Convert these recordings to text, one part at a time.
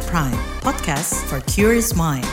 at Prime, podcast for curious mind.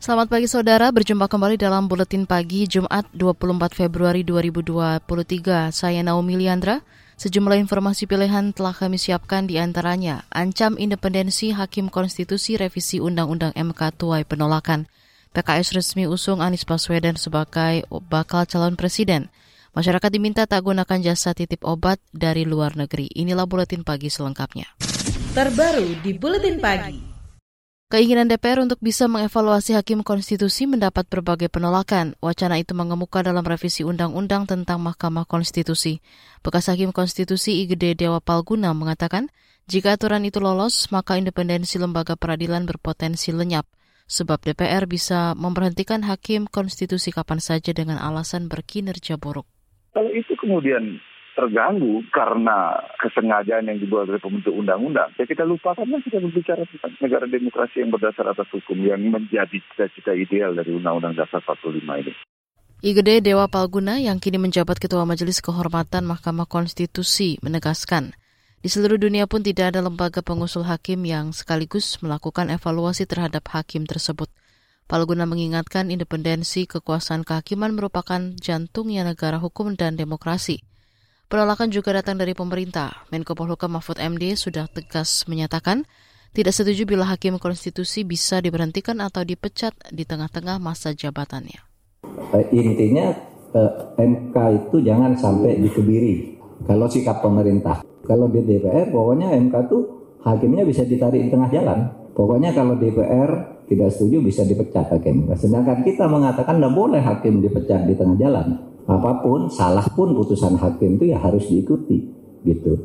Selamat pagi saudara, berjumpa kembali dalam Buletin Pagi Jumat 24 Februari 2023. Saya Naomi Liandra. Sejumlah informasi pilihan telah kami siapkan di antaranya ancam independensi Hakim Konstitusi revisi Undang-Undang MK tuai penolakan. PKS resmi usung Anies Baswedan sebagai bakal calon presiden. Masyarakat diminta tak gunakan jasa titip obat dari luar negeri. Inilah Buletin Pagi selengkapnya. Terbaru di Buletin Pagi. Keinginan DPR untuk bisa mengevaluasi hakim konstitusi mendapat berbagai penolakan. Wacana itu mengemuka dalam revisi undang-undang tentang Mahkamah Konstitusi. Bekas Hakim Konstitusi IGD Dewa Palguna mengatakan, jika aturan itu lolos, maka independensi lembaga peradilan berpotensi lenyap, sebab DPR bisa memberhentikan hakim konstitusi kapan saja dengan alasan berkinerja buruk. Kalau itu kemudian terganggu karena kesengajaan yang dibuat oleh pembentuk undang-undang. Ya kita lupakanlah kita berbicara tentang negara demokrasi yang berdasar atas hukum yang menjadi cita-cita ideal dari Undang-Undang Dasar 45 ini. IGD Dewa Palguna yang kini menjabat Ketua Majelis Kehormatan Mahkamah Konstitusi menegaskan, di seluruh dunia pun tidak ada lembaga pengusul hakim yang sekaligus melakukan evaluasi terhadap hakim tersebut. Palguna mengingatkan independensi kekuasaan kehakiman merupakan jantungnya negara hukum dan demokrasi. Penolakan juga datang dari pemerintah. Menko Polhukam Mahfud MD sudah tegas menyatakan tidak setuju bila hakim konstitusi bisa diberhentikan atau dipecat di tengah-tengah masa jabatannya. Uh, intinya eh, MK itu jangan sampai dikebiri kalau sikap pemerintah. Kalau di DPR pokoknya MK itu hakimnya bisa ditarik di tengah jalan. Pokoknya kalau DPR tidak setuju bisa dipecat hakim. Sedangkan kita mengatakan tidak boleh hakim dipecat di tengah jalan apa pun salah pun putusan hakim itu ya harus diikuti gitu.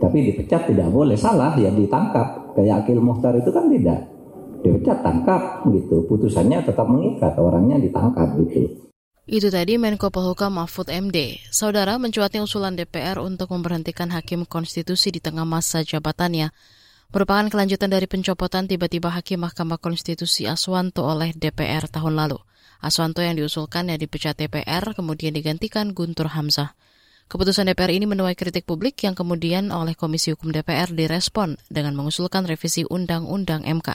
Tapi dipecat tidak boleh. Salah ya ditangkap. Kayak Akil Muhtar itu kan tidak. Dipecat tangkap gitu. Putusannya tetap mengikat orangnya ditangkap gitu. Itu tadi Menko Polhukam Mahfud MD. Saudara mencuatnya usulan DPR untuk memberhentikan hakim konstitusi di tengah masa jabatannya. Merupakan kelanjutan dari pencopotan tiba-tiba Hakim Mahkamah Konstitusi Aswanto oleh DPR tahun lalu. Aswanto yang diusulkan ya dipecat DPR kemudian digantikan Guntur Hamzah. Keputusan DPR ini menuai kritik publik yang kemudian oleh Komisi Hukum DPR direspon dengan mengusulkan revisi Undang-Undang MK.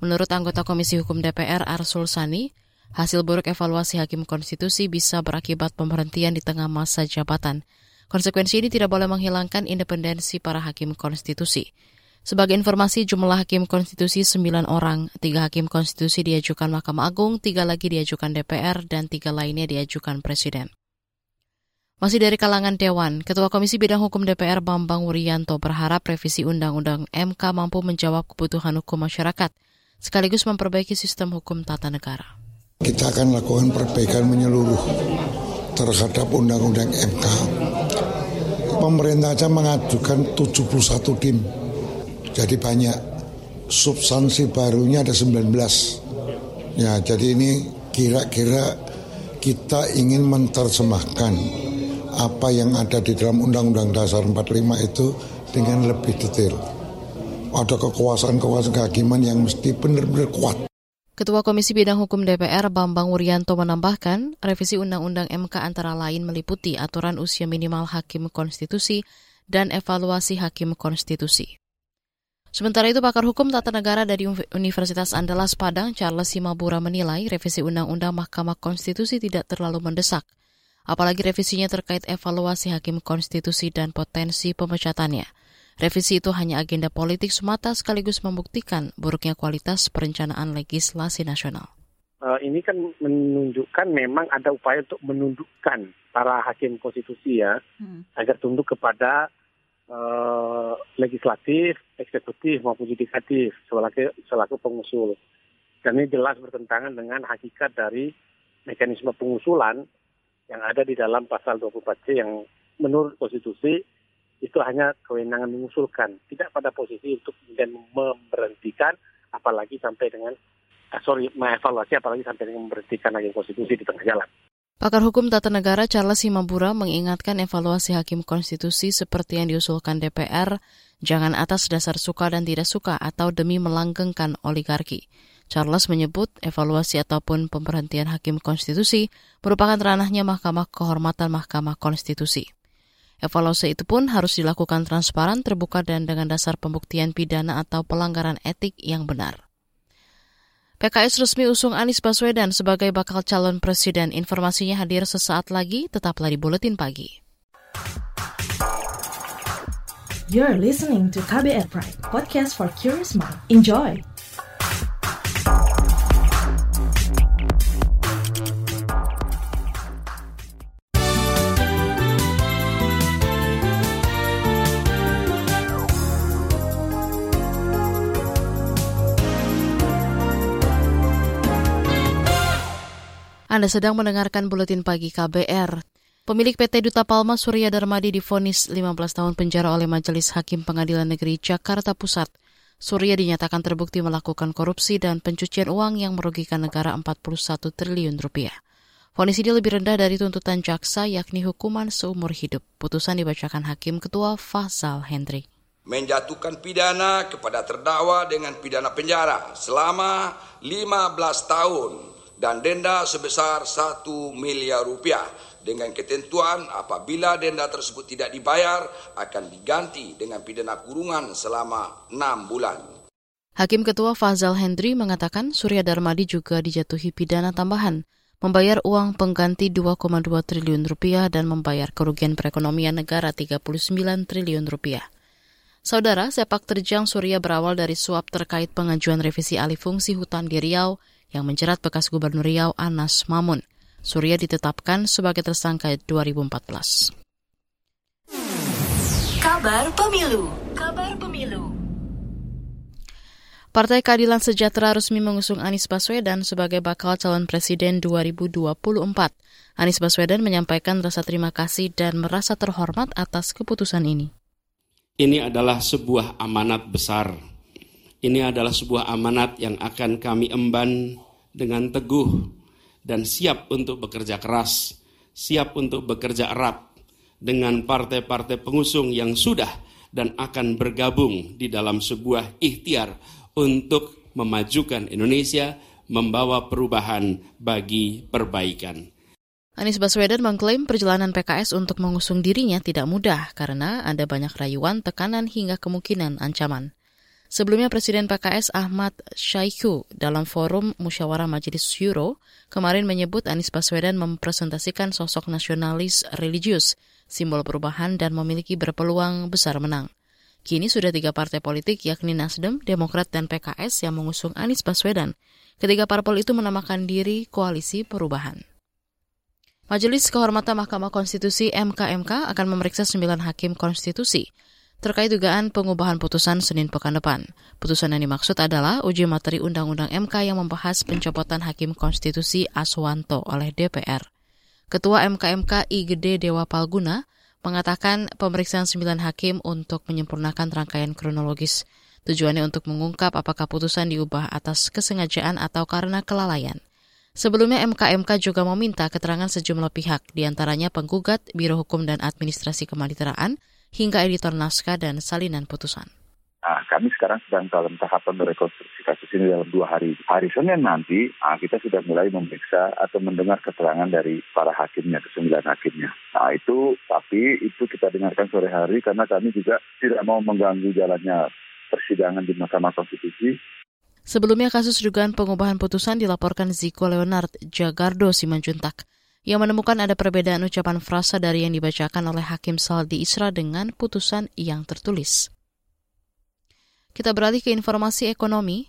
Menurut anggota Komisi Hukum DPR Arsul Sani, hasil buruk evaluasi Hakim Konstitusi bisa berakibat pemberhentian di tengah masa jabatan. Konsekuensi ini tidak boleh menghilangkan independensi para Hakim Konstitusi. Sebagai informasi, jumlah hakim konstitusi 9 orang, tiga hakim konstitusi diajukan Mahkamah Agung, tiga lagi diajukan DPR, dan tiga lainnya diajukan Presiden. Masih dari kalangan Dewan, Ketua Komisi Bidang Hukum DPR Bambang Wuryanto berharap revisi Undang-Undang MK mampu menjawab kebutuhan hukum masyarakat, sekaligus memperbaiki sistem hukum tata negara. Kita akan lakukan perbaikan menyeluruh terhadap Undang-Undang MK. Pemerintah saja mengajukan 71 tim jadi banyak substansi barunya ada 19. Ya, jadi ini kira-kira kita ingin menerjemahkan apa yang ada di dalam Undang-Undang Dasar 45 itu dengan lebih detail. Ada kekuasaan-kekuasaan kehakiman yang mesti benar-benar kuat. Ketua Komisi Bidang Hukum DPR Bambang Wuryanto menambahkan, revisi Undang-Undang MK antara lain meliputi aturan usia minimal hakim konstitusi dan evaluasi hakim konstitusi. Sementara itu, pakar hukum tata negara dari Universitas Andalas Padang, Charles Simabura menilai revisi Undang-Undang Mahkamah Konstitusi tidak terlalu mendesak. Apalagi revisinya terkait evaluasi hakim konstitusi dan potensi pemecatannya. Revisi itu hanya agenda politik semata sekaligus membuktikan buruknya kualitas perencanaan legislasi nasional. Uh, ini kan menunjukkan memang ada upaya untuk menundukkan para hakim konstitusi ya, hmm. agar tunduk kepada uh, legislatif, eksekutif maupun yudikatif selaku, selaku pengusul. Dan ini jelas bertentangan dengan hakikat dari mekanisme pengusulan yang ada di dalam pasal 24C yang menurut konstitusi itu hanya kewenangan mengusulkan, tidak pada posisi untuk kemudian memberhentikan apalagi sampai dengan uh, sorry mengevaluasi apalagi sampai dengan memberhentikan lagi konstitusi di tengah jalan. Pakar Hukum Tata Negara Charles Himabura mengingatkan evaluasi hakim konstitusi seperti yang diusulkan DPR jangan atas dasar suka dan tidak suka atau demi melanggengkan oligarki. Charles menyebut evaluasi ataupun pemberhentian hakim konstitusi merupakan ranahnya Mahkamah Kehormatan Mahkamah Konstitusi. Evaluasi itu pun harus dilakukan transparan, terbuka, dan dengan dasar pembuktian pidana atau pelanggaran etik yang benar. PKS resmi usung Anies Baswedan sebagai bakal calon presiden. Informasinya hadir sesaat lagi, tetaplah di Buletin Pagi. You're listening to KBR Pride, podcast for curious mind. Enjoy! Anda sedang mendengarkan Buletin Pagi KBR. Pemilik PT Duta Palma Surya Darmadi difonis 15 tahun penjara oleh Majelis Hakim Pengadilan Negeri Jakarta Pusat. Surya dinyatakan terbukti melakukan korupsi dan pencucian uang yang merugikan negara 41 triliun rupiah. Fonis ini lebih rendah dari tuntutan jaksa yakni hukuman seumur hidup. Putusan dibacakan Hakim Ketua Fasal Hendri. Menjatuhkan pidana kepada terdakwa dengan pidana penjara selama 15 tahun dan denda sebesar 1 miliar rupiah dengan ketentuan apabila denda tersebut tidak dibayar akan diganti dengan pidana kurungan selama 6 bulan. Hakim Ketua Fazal Hendri mengatakan Surya Darmadi juga dijatuhi pidana tambahan, membayar uang pengganti 2,2 triliun rupiah dan membayar kerugian perekonomian negara 39 triliun rupiah. Saudara, sepak terjang Surya berawal dari suap terkait pengajuan revisi alih fungsi hutan di Riau yang menjerat bekas Gubernur Riau Anas Mamun. Surya ditetapkan sebagai tersangka 2014. Kabar Pemilu Kabar Pemilu Partai Keadilan Sejahtera resmi mengusung Anies Baswedan sebagai bakal calon presiden 2024. Anies Baswedan menyampaikan rasa terima kasih dan merasa terhormat atas keputusan ini. Ini adalah sebuah amanat besar ini adalah sebuah amanat yang akan kami emban dengan teguh dan siap untuk bekerja keras, siap untuk bekerja erat dengan partai-partai pengusung yang sudah dan akan bergabung di dalam sebuah ikhtiar untuk memajukan Indonesia, membawa perubahan bagi perbaikan. Anies Baswedan mengklaim perjalanan PKS untuk mengusung dirinya tidak mudah karena ada banyak rayuan, tekanan hingga kemungkinan ancaman. Sebelumnya Presiden PKS Ahmad Syaihu dalam forum Musyawarah Majelis Syuro kemarin menyebut Anies Baswedan mempresentasikan sosok nasionalis religius, simbol perubahan dan memiliki berpeluang besar menang. Kini sudah tiga partai politik yakni Nasdem, Demokrat, dan PKS yang mengusung Anies Baswedan. Ketiga parpol itu menamakan diri Koalisi Perubahan. Majelis Kehormatan Mahkamah Konstitusi MKMK akan memeriksa sembilan hakim konstitusi terkait dugaan pengubahan putusan Senin pekan depan. Putusan yang dimaksud adalah uji materi Undang-Undang MK yang membahas pencopotan Hakim Konstitusi Aswanto oleh DPR. Ketua MKMK I Gede Dewa Palguna mengatakan pemeriksaan sembilan hakim untuk menyempurnakan rangkaian kronologis. Tujuannya untuk mengungkap apakah putusan diubah atas kesengajaan atau karena kelalaian. Sebelumnya MKMK juga meminta keterangan sejumlah pihak, di antaranya penggugat, Biro Hukum dan Administrasi Kemanitraan, hingga editor naskah dan salinan putusan. Nah, kami sekarang sedang dalam tahapan merekonstruksi kasus ini dalam dua hari. Hari Senin nanti, nah, kita sudah mulai memeriksa atau mendengar keterangan dari para hakimnya, kesembilan hakimnya. Nah, itu, tapi itu kita dengarkan sore hari karena kami juga tidak mau mengganggu jalannya persidangan di Mahkamah Konstitusi. Sebelumnya kasus dugaan pengubahan putusan dilaporkan Ziko Leonard Jagardo Simanjuntak yang menemukan ada perbedaan ucapan frasa dari yang dibacakan oleh Hakim Saldi Isra dengan putusan yang tertulis. Kita beralih ke informasi ekonomi.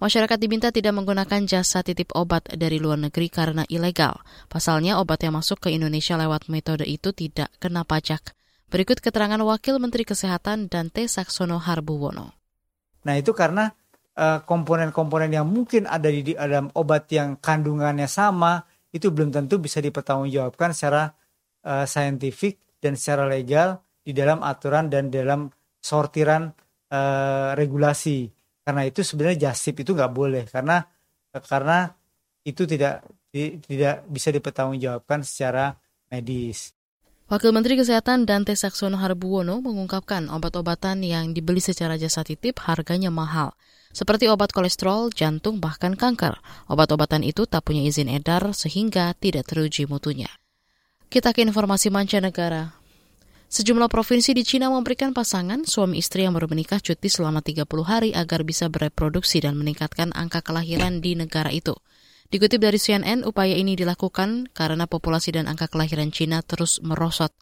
Masyarakat diminta tidak menggunakan jasa titip obat dari luar negeri karena ilegal. Pasalnya, obat yang masuk ke Indonesia lewat metode itu tidak kena pajak. Berikut keterangan Wakil Menteri Kesehatan Dante Saksono Harbuwono. Nah, itu karena eh, komponen-komponen uh, yang mungkin ada di dalam obat yang kandungannya sama, itu belum tentu bisa dipertanggungjawabkan secara uh, saintifik dan secara legal di dalam aturan dan dalam sortiran uh, regulasi. Karena itu sebenarnya jasip itu nggak boleh karena karena itu tidak tidak bisa dipertanggungjawabkan secara medis. Wakil Menteri Kesehatan Dante Saxono Harbuwono mengungkapkan obat-obatan yang dibeli secara jasa titip harganya mahal. Seperti obat kolesterol, jantung, bahkan kanker. Obat-obatan itu tak punya izin edar sehingga tidak teruji mutunya. Kita ke informasi mancanegara. Sejumlah provinsi di Cina memberikan pasangan suami istri yang baru menikah cuti selama 30 hari agar bisa bereproduksi dan meningkatkan angka kelahiran di negara itu. Dikutip dari CNN, upaya ini dilakukan karena populasi dan angka kelahiran Cina terus merosot.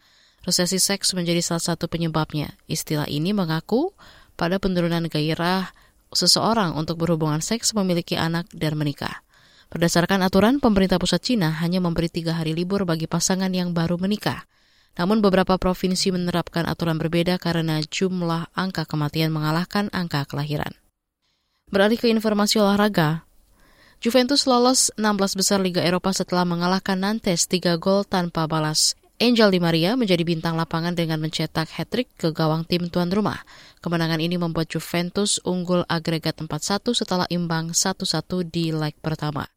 Resesi seks menjadi salah satu penyebabnya. Istilah ini mengaku pada penurunan gairah seseorang untuk berhubungan seks, memiliki anak, dan menikah. Berdasarkan aturan, pemerintah pusat Cina hanya memberi tiga hari libur bagi pasangan yang baru menikah. Namun beberapa provinsi menerapkan aturan berbeda karena jumlah angka kematian mengalahkan angka kelahiran. Beralih ke informasi olahraga, Juventus lolos 16 besar Liga Eropa setelah mengalahkan Nantes 3 gol tanpa balas. Angel Di Maria menjadi bintang lapangan dengan mencetak hat-trick ke gawang tim tuan rumah. Kemenangan ini membuat Juventus unggul agregat 4-1 setelah imbang 1-1 di leg pertama.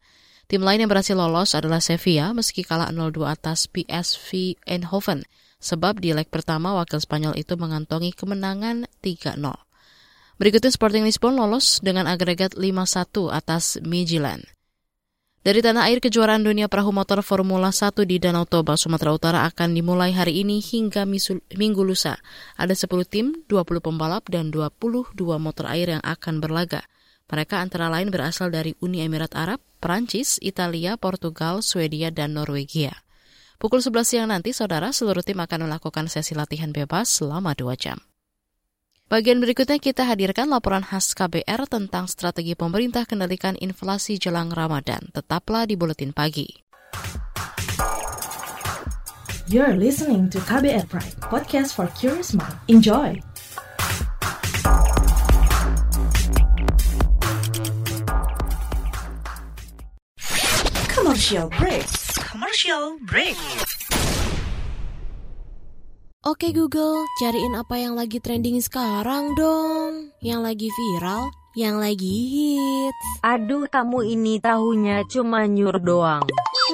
Tim lain yang berhasil lolos adalah Sevilla meski kalah 0-2 atas PSV Eindhoven, sebab di leg pertama wakil Spanyol itu mengantongi kemenangan 3-0. Berikutnya Sporting Lisbon lolos dengan agregat 5-1 atas Midtjylland. Dari tanah air kejuaraan dunia perahu motor Formula 1 di Danau Toba, Sumatera Utara akan dimulai hari ini hingga minggu lusa. Ada 10 tim, 20 pembalap, dan 22 motor air yang akan berlaga. Mereka antara lain berasal dari Uni Emirat Arab, Perancis, Italia, Portugal, Swedia, dan Norwegia. Pukul 11 siang nanti, saudara, seluruh tim akan melakukan sesi latihan bebas selama 2 jam. Bagian berikutnya kita hadirkan laporan khas KBR tentang strategi pemerintah kendalikan inflasi jelang Ramadan. Tetaplah di Buletin Pagi. You're listening to KBR Pride, podcast for curious mind. Enjoy! Commercial break. Commercial break. Oke Google, cariin apa yang lagi trending sekarang dong. Yang lagi viral, yang lagi hits. Aduh, kamu ini tahunya cuma nyur doang.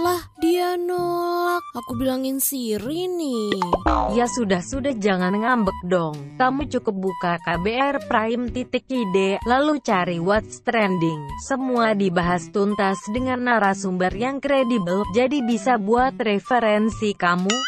Lah, dia nolak. Aku bilangin Siri nih. Ya sudah-sudah jangan ngambek dong. Kamu cukup buka KBR Prime titik ide, lalu cari what's trending. Semua dibahas tuntas dengan narasumber yang kredibel, jadi bisa buat referensi kamu.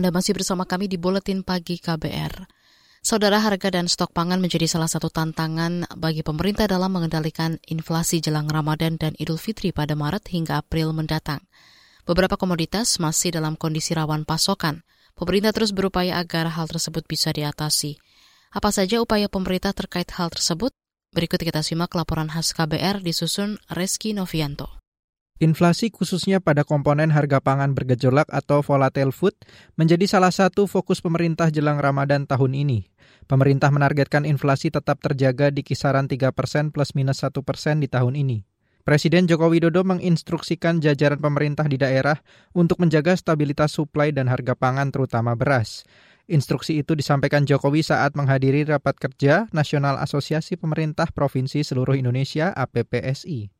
Anda masih bersama kami di Buletin Pagi KBR. Saudara harga dan stok pangan menjadi salah satu tantangan bagi pemerintah dalam mengendalikan inflasi jelang Ramadan dan Idul Fitri pada Maret hingga April mendatang. Beberapa komoditas masih dalam kondisi rawan pasokan. Pemerintah terus berupaya agar hal tersebut bisa diatasi. Apa saja upaya pemerintah terkait hal tersebut? Berikut kita simak laporan khas KBR disusun Reski Novianto. Inflasi khususnya pada komponen harga pangan bergejolak atau volatile food menjadi salah satu fokus pemerintah jelang Ramadan tahun ini. Pemerintah menargetkan inflasi tetap terjaga di kisaran 3 persen plus minus 1 persen di tahun ini. Presiden Joko Widodo menginstruksikan jajaran pemerintah di daerah untuk menjaga stabilitas suplai dan harga pangan terutama beras. Instruksi itu disampaikan Jokowi saat menghadiri rapat kerja Nasional Asosiasi Pemerintah Provinsi Seluruh Indonesia APPSI.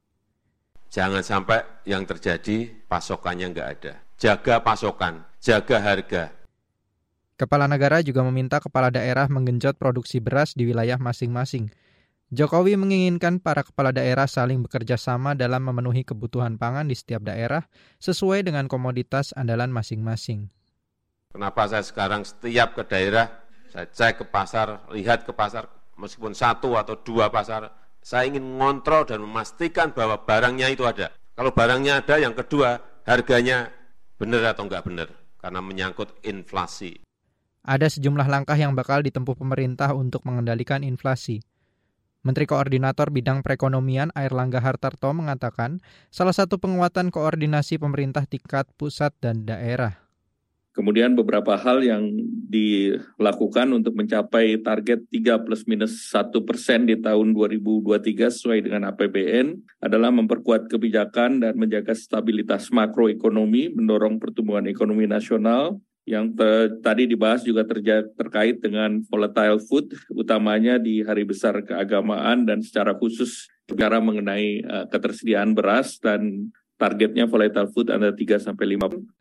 Jangan sampai yang terjadi pasokannya nggak ada. Jaga pasokan, jaga harga. Kepala negara juga meminta kepala daerah menggenjot produksi beras di wilayah masing-masing. Jokowi menginginkan para kepala daerah saling bekerja sama dalam memenuhi kebutuhan pangan di setiap daerah sesuai dengan komoditas andalan masing-masing. Kenapa saya sekarang setiap ke daerah, saya cek ke pasar, lihat ke pasar, meskipun satu atau dua pasar, saya ingin mengontrol dan memastikan bahwa barangnya itu ada. Kalau barangnya ada, yang kedua, harganya benar atau enggak benar, karena menyangkut inflasi. Ada sejumlah langkah yang bakal ditempuh pemerintah untuk mengendalikan inflasi. Menteri Koordinator Bidang Perekonomian Air Langga Hartarto mengatakan salah satu penguatan koordinasi pemerintah tingkat pusat dan daerah. Kemudian beberapa hal yang dilakukan untuk mencapai target 3 plus minus 1 persen di tahun 2023 sesuai dengan APBN adalah memperkuat kebijakan dan menjaga stabilitas makroekonomi, mendorong pertumbuhan ekonomi nasional, yang tadi dibahas juga terkait dengan volatile food, utamanya di hari besar keagamaan dan secara khusus bicara mengenai uh, ketersediaan beras dan targetnya volatile food ada 3 sampai 5.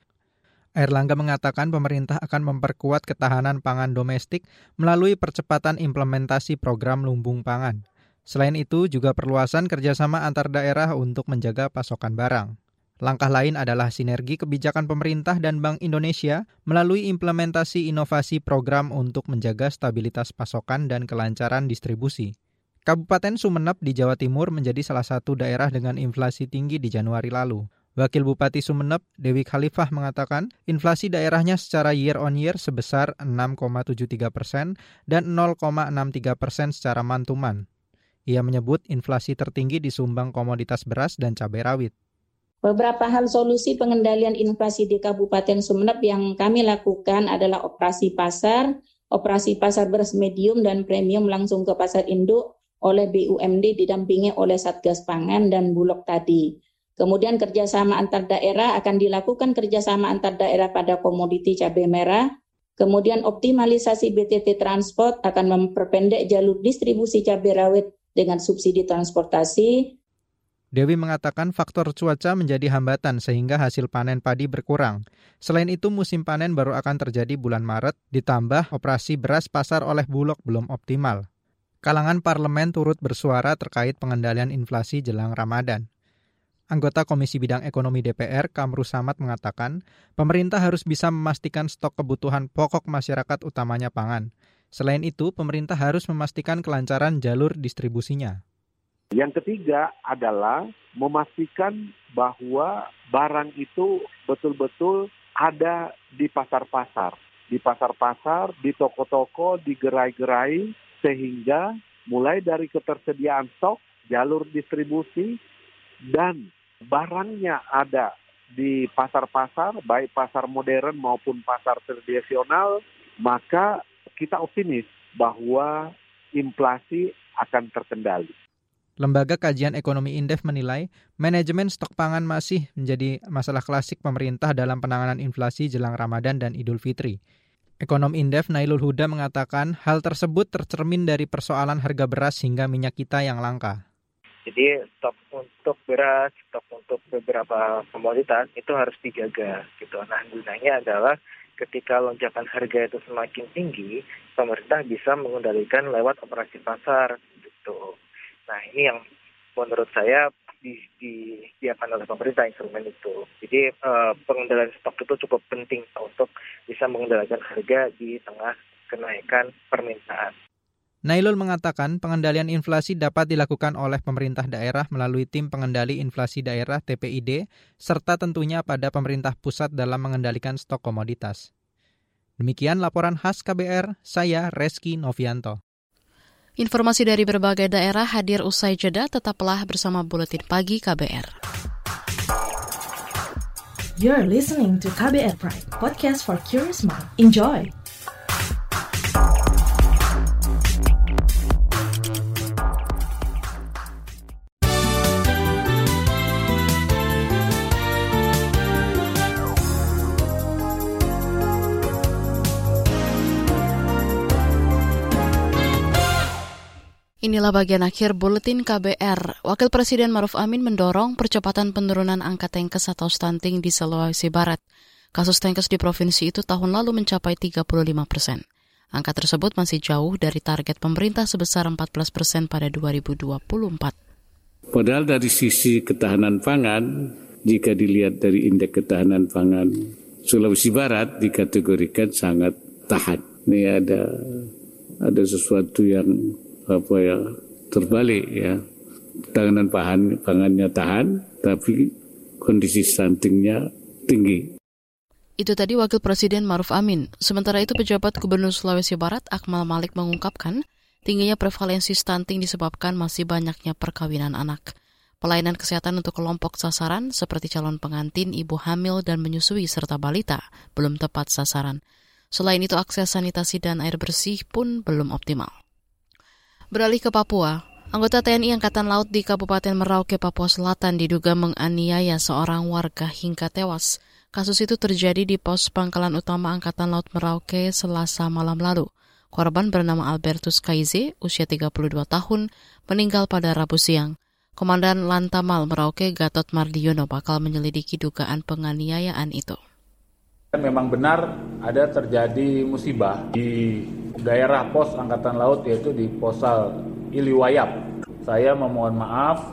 Erlangga mengatakan pemerintah akan memperkuat ketahanan pangan domestik melalui percepatan implementasi program lumbung pangan. Selain itu, juga perluasan kerjasama antar daerah untuk menjaga pasokan barang. Langkah lain adalah sinergi kebijakan pemerintah dan Bank Indonesia melalui implementasi inovasi program untuk menjaga stabilitas pasokan dan kelancaran distribusi. Kabupaten Sumeneb di Jawa Timur menjadi salah satu daerah dengan inflasi tinggi di Januari lalu. Wakil Bupati Sumeneb, Dewi Khalifah mengatakan inflasi daerahnya secara year on year sebesar 6,73 persen dan 0,63 persen secara mantuman. Ia menyebut inflasi tertinggi disumbang komoditas beras dan cabai rawit. Beberapa hal solusi pengendalian inflasi di Kabupaten Sumeneb yang kami lakukan adalah operasi pasar, operasi pasar beras medium dan premium langsung ke pasar induk oleh BUMD didampingi oleh Satgas Pangan dan Bulog tadi. Kemudian kerjasama antar daerah akan dilakukan kerjasama antar daerah pada komoditi cabai merah. Kemudian optimalisasi BTT Transport akan memperpendek jalur distribusi cabai rawit dengan subsidi transportasi Dewi mengatakan faktor cuaca menjadi hambatan sehingga hasil panen padi berkurang. Selain itu musim panen baru akan terjadi bulan Maret, ditambah operasi beras pasar oleh Bulog belum optimal. Kalangan parlemen turut bersuara terkait pengendalian inflasi jelang Ramadan. Anggota Komisi Bidang Ekonomi DPR, Kamru Samad mengatakan, pemerintah harus bisa memastikan stok kebutuhan pokok masyarakat utamanya pangan. Selain itu, pemerintah harus memastikan kelancaran jalur distribusinya. Yang ketiga adalah memastikan bahwa barang itu betul-betul ada di pasar-pasar. Di pasar-pasar, di toko-toko, di gerai-gerai, sehingga mulai dari ketersediaan stok, jalur distribusi, dan barangnya ada di pasar-pasar, baik pasar modern maupun pasar tradisional, maka kita optimis bahwa inflasi akan terkendali. Lembaga Kajian Ekonomi Indef menilai manajemen stok pangan masih menjadi masalah klasik pemerintah dalam penanganan inflasi jelang Ramadan dan Idul Fitri. Ekonom Indef Nailul Huda mengatakan hal tersebut tercermin dari persoalan harga beras hingga minyak kita yang langka. Jadi stok untuk beras, stok untuk beberapa komoditas itu harus dijaga gitu. Nah gunanya adalah ketika lonjakan harga itu semakin tinggi, pemerintah bisa mengendalikan lewat operasi pasar gitu. Nah ini yang menurut saya disediakan oleh pemerintah instrumen itu. Jadi uh, pengendalian stok itu cukup penting untuk bisa mengendalikan harga di tengah kenaikan permintaan. Nailul mengatakan pengendalian inflasi dapat dilakukan oleh pemerintah daerah melalui tim pengendali inflasi daerah TPID serta tentunya pada pemerintah pusat dalam mengendalikan stok komoditas. Demikian laporan khas KBR, saya Reski Novianto. Informasi dari berbagai daerah hadir usai jeda, tetaplah bersama Buletin Pagi KBR. You're listening to KBR Pride, podcast for curious mind. Enjoy! Inilah bagian akhir buletin KBR. Wakil Presiden Maruf Amin mendorong percepatan penurunan angka tenkes atau stunting di Sulawesi Barat. Kasus tenkes di provinsi itu tahun lalu mencapai 35 persen. Angka tersebut masih jauh dari target pemerintah sebesar 14 persen pada 2024. Padahal dari sisi ketahanan pangan, jika dilihat dari indeks ketahanan pangan Sulawesi Barat dikategorikan sangat tahan. Ini ada ada sesuatu yang apa ya terbalik ya tanganan pangan pangannya tahan tapi kondisi stuntingnya tinggi. Itu tadi Wakil Presiden Maruf Amin. Sementara itu pejabat Gubernur Sulawesi Barat Akmal Malik mengungkapkan Tingginya prevalensi stunting disebabkan masih banyaknya perkawinan anak. Pelayanan kesehatan untuk kelompok sasaran seperti calon pengantin, ibu hamil, dan menyusui serta balita belum tepat sasaran. Selain itu, akses sanitasi dan air bersih pun belum optimal. Beralih ke Papua, anggota TNI Angkatan Laut di Kabupaten Merauke, Papua Selatan diduga menganiaya seorang warga hingga tewas. Kasus itu terjadi di pos pangkalan utama Angkatan Laut Merauke selasa malam lalu. Korban bernama Albertus Kaize, usia 32 tahun, meninggal pada Rabu siang. Komandan Lantamal Merauke Gatot Mardiono bakal menyelidiki dugaan penganiayaan itu. Memang benar ada terjadi musibah di daerah pos Angkatan Laut yaitu di Posal Iliwayap. Saya memohon maaf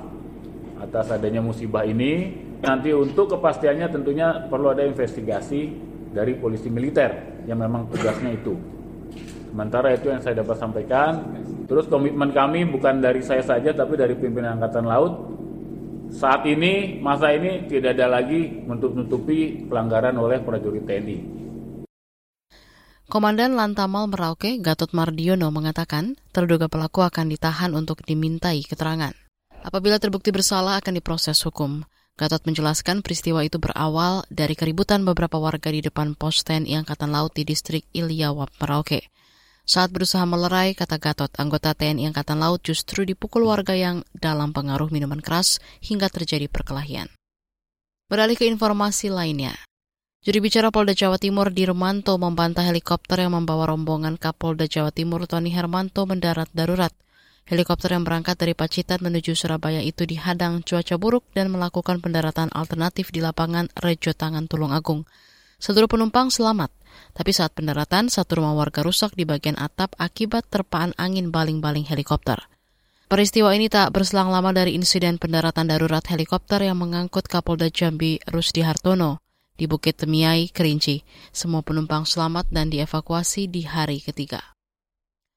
atas adanya musibah ini. Nanti untuk kepastiannya tentunya perlu ada investigasi dari polisi militer yang memang tugasnya itu. Sementara itu yang saya dapat sampaikan. Terus komitmen kami bukan dari saya saja tapi dari pimpinan Angkatan Laut. Saat ini, masa ini tidak ada lagi menutup-nutupi pelanggaran oleh prajurit TNI. Komandan Lantamal Merauke, Gatot Mardiono mengatakan, terduga pelaku akan ditahan untuk dimintai keterangan. Apabila terbukti bersalah akan diproses hukum. Gatot menjelaskan peristiwa itu berawal dari keributan beberapa warga di depan pos TNI Angkatan Laut di distrik Ilyawap, Merauke. Saat berusaha melerai, kata Gatot, anggota TNI Angkatan Laut justru dipukul warga yang dalam pengaruh minuman keras hingga terjadi perkelahian. Beralih ke informasi lainnya. Juri bicara Polda Jawa Timur di Romanto membantah helikopter yang membawa rombongan Kapolda Jawa Timur Tony Hermanto mendarat darurat. Helikopter yang berangkat dari Pacitan menuju Surabaya itu dihadang cuaca buruk dan melakukan pendaratan alternatif di lapangan Rejo Tangan Tulung Agung. Seluruh penumpang selamat, tapi saat pendaratan, satu rumah warga rusak di bagian atap akibat terpaan angin baling-baling helikopter. Peristiwa ini tak berselang lama dari insiden pendaratan darurat helikopter yang mengangkut Kapolda Jambi Rusdi Hartono di Bukit Temiai, Kerinci. Semua penumpang selamat dan dievakuasi di hari ketiga.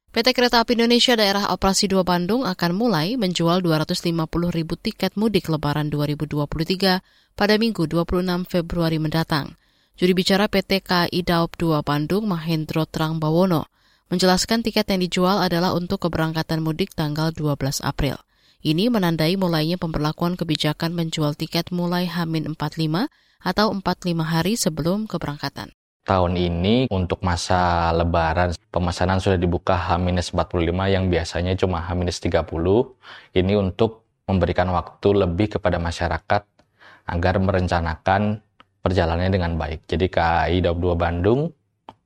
PT Kereta Api Indonesia Daerah Operasi 2 Bandung akan mulai menjual 250 ribu tiket mudik Lebaran 2023 pada Minggu 26 Februari mendatang. Juri bicara PT KAI Daop 2 Bandung, Mahendro Trang Bawono, menjelaskan tiket yang dijual adalah untuk keberangkatan mudik tanggal 12 April. Ini menandai mulainya pemberlakuan kebijakan menjual tiket mulai Hamin 45 atau 45 hari sebelum keberangkatan. Tahun ini untuk masa lebaran pemesanan sudah dibuka H-45 yang biasanya cuma H-30. Ini untuk memberikan waktu lebih kepada masyarakat agar merencanakan perjalanannya dengan baik. Jadi KAI Daup 2 Bandung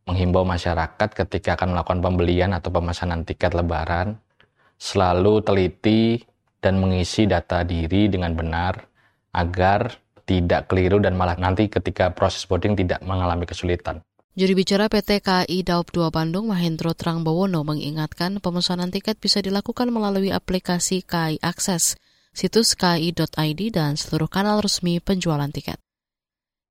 menghimbau masyarakat ketika akan melakukan pembelian atau pemesanan tiket lebaran selalu teliti dan mengisi data diri dengan benar agar tidak keliru dan malah nanti ketika proses boarding tidak mengalami kesulitan. Juri bicara PT KAI Daup 2 Bandung Mahendro Trangbawono mengingatkan pemesanan tiket bisa dilakukan melalui aplikasi KAI Akses, situs kai.id dan seluruh kanal resmi penjualan tiket.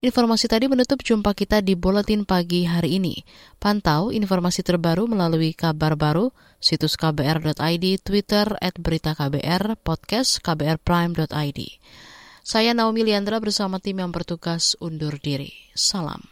Informasi tadi menutup jumpa kita di Buletin Pagi hari ini. Pantau informasi terbaru melalui kabar baru, situs kbr.id, Twitter, at berita KBR, podcast kbrprime.id. Saya Naomi Liandra bersama tim yang bertugas undur diri. Salam.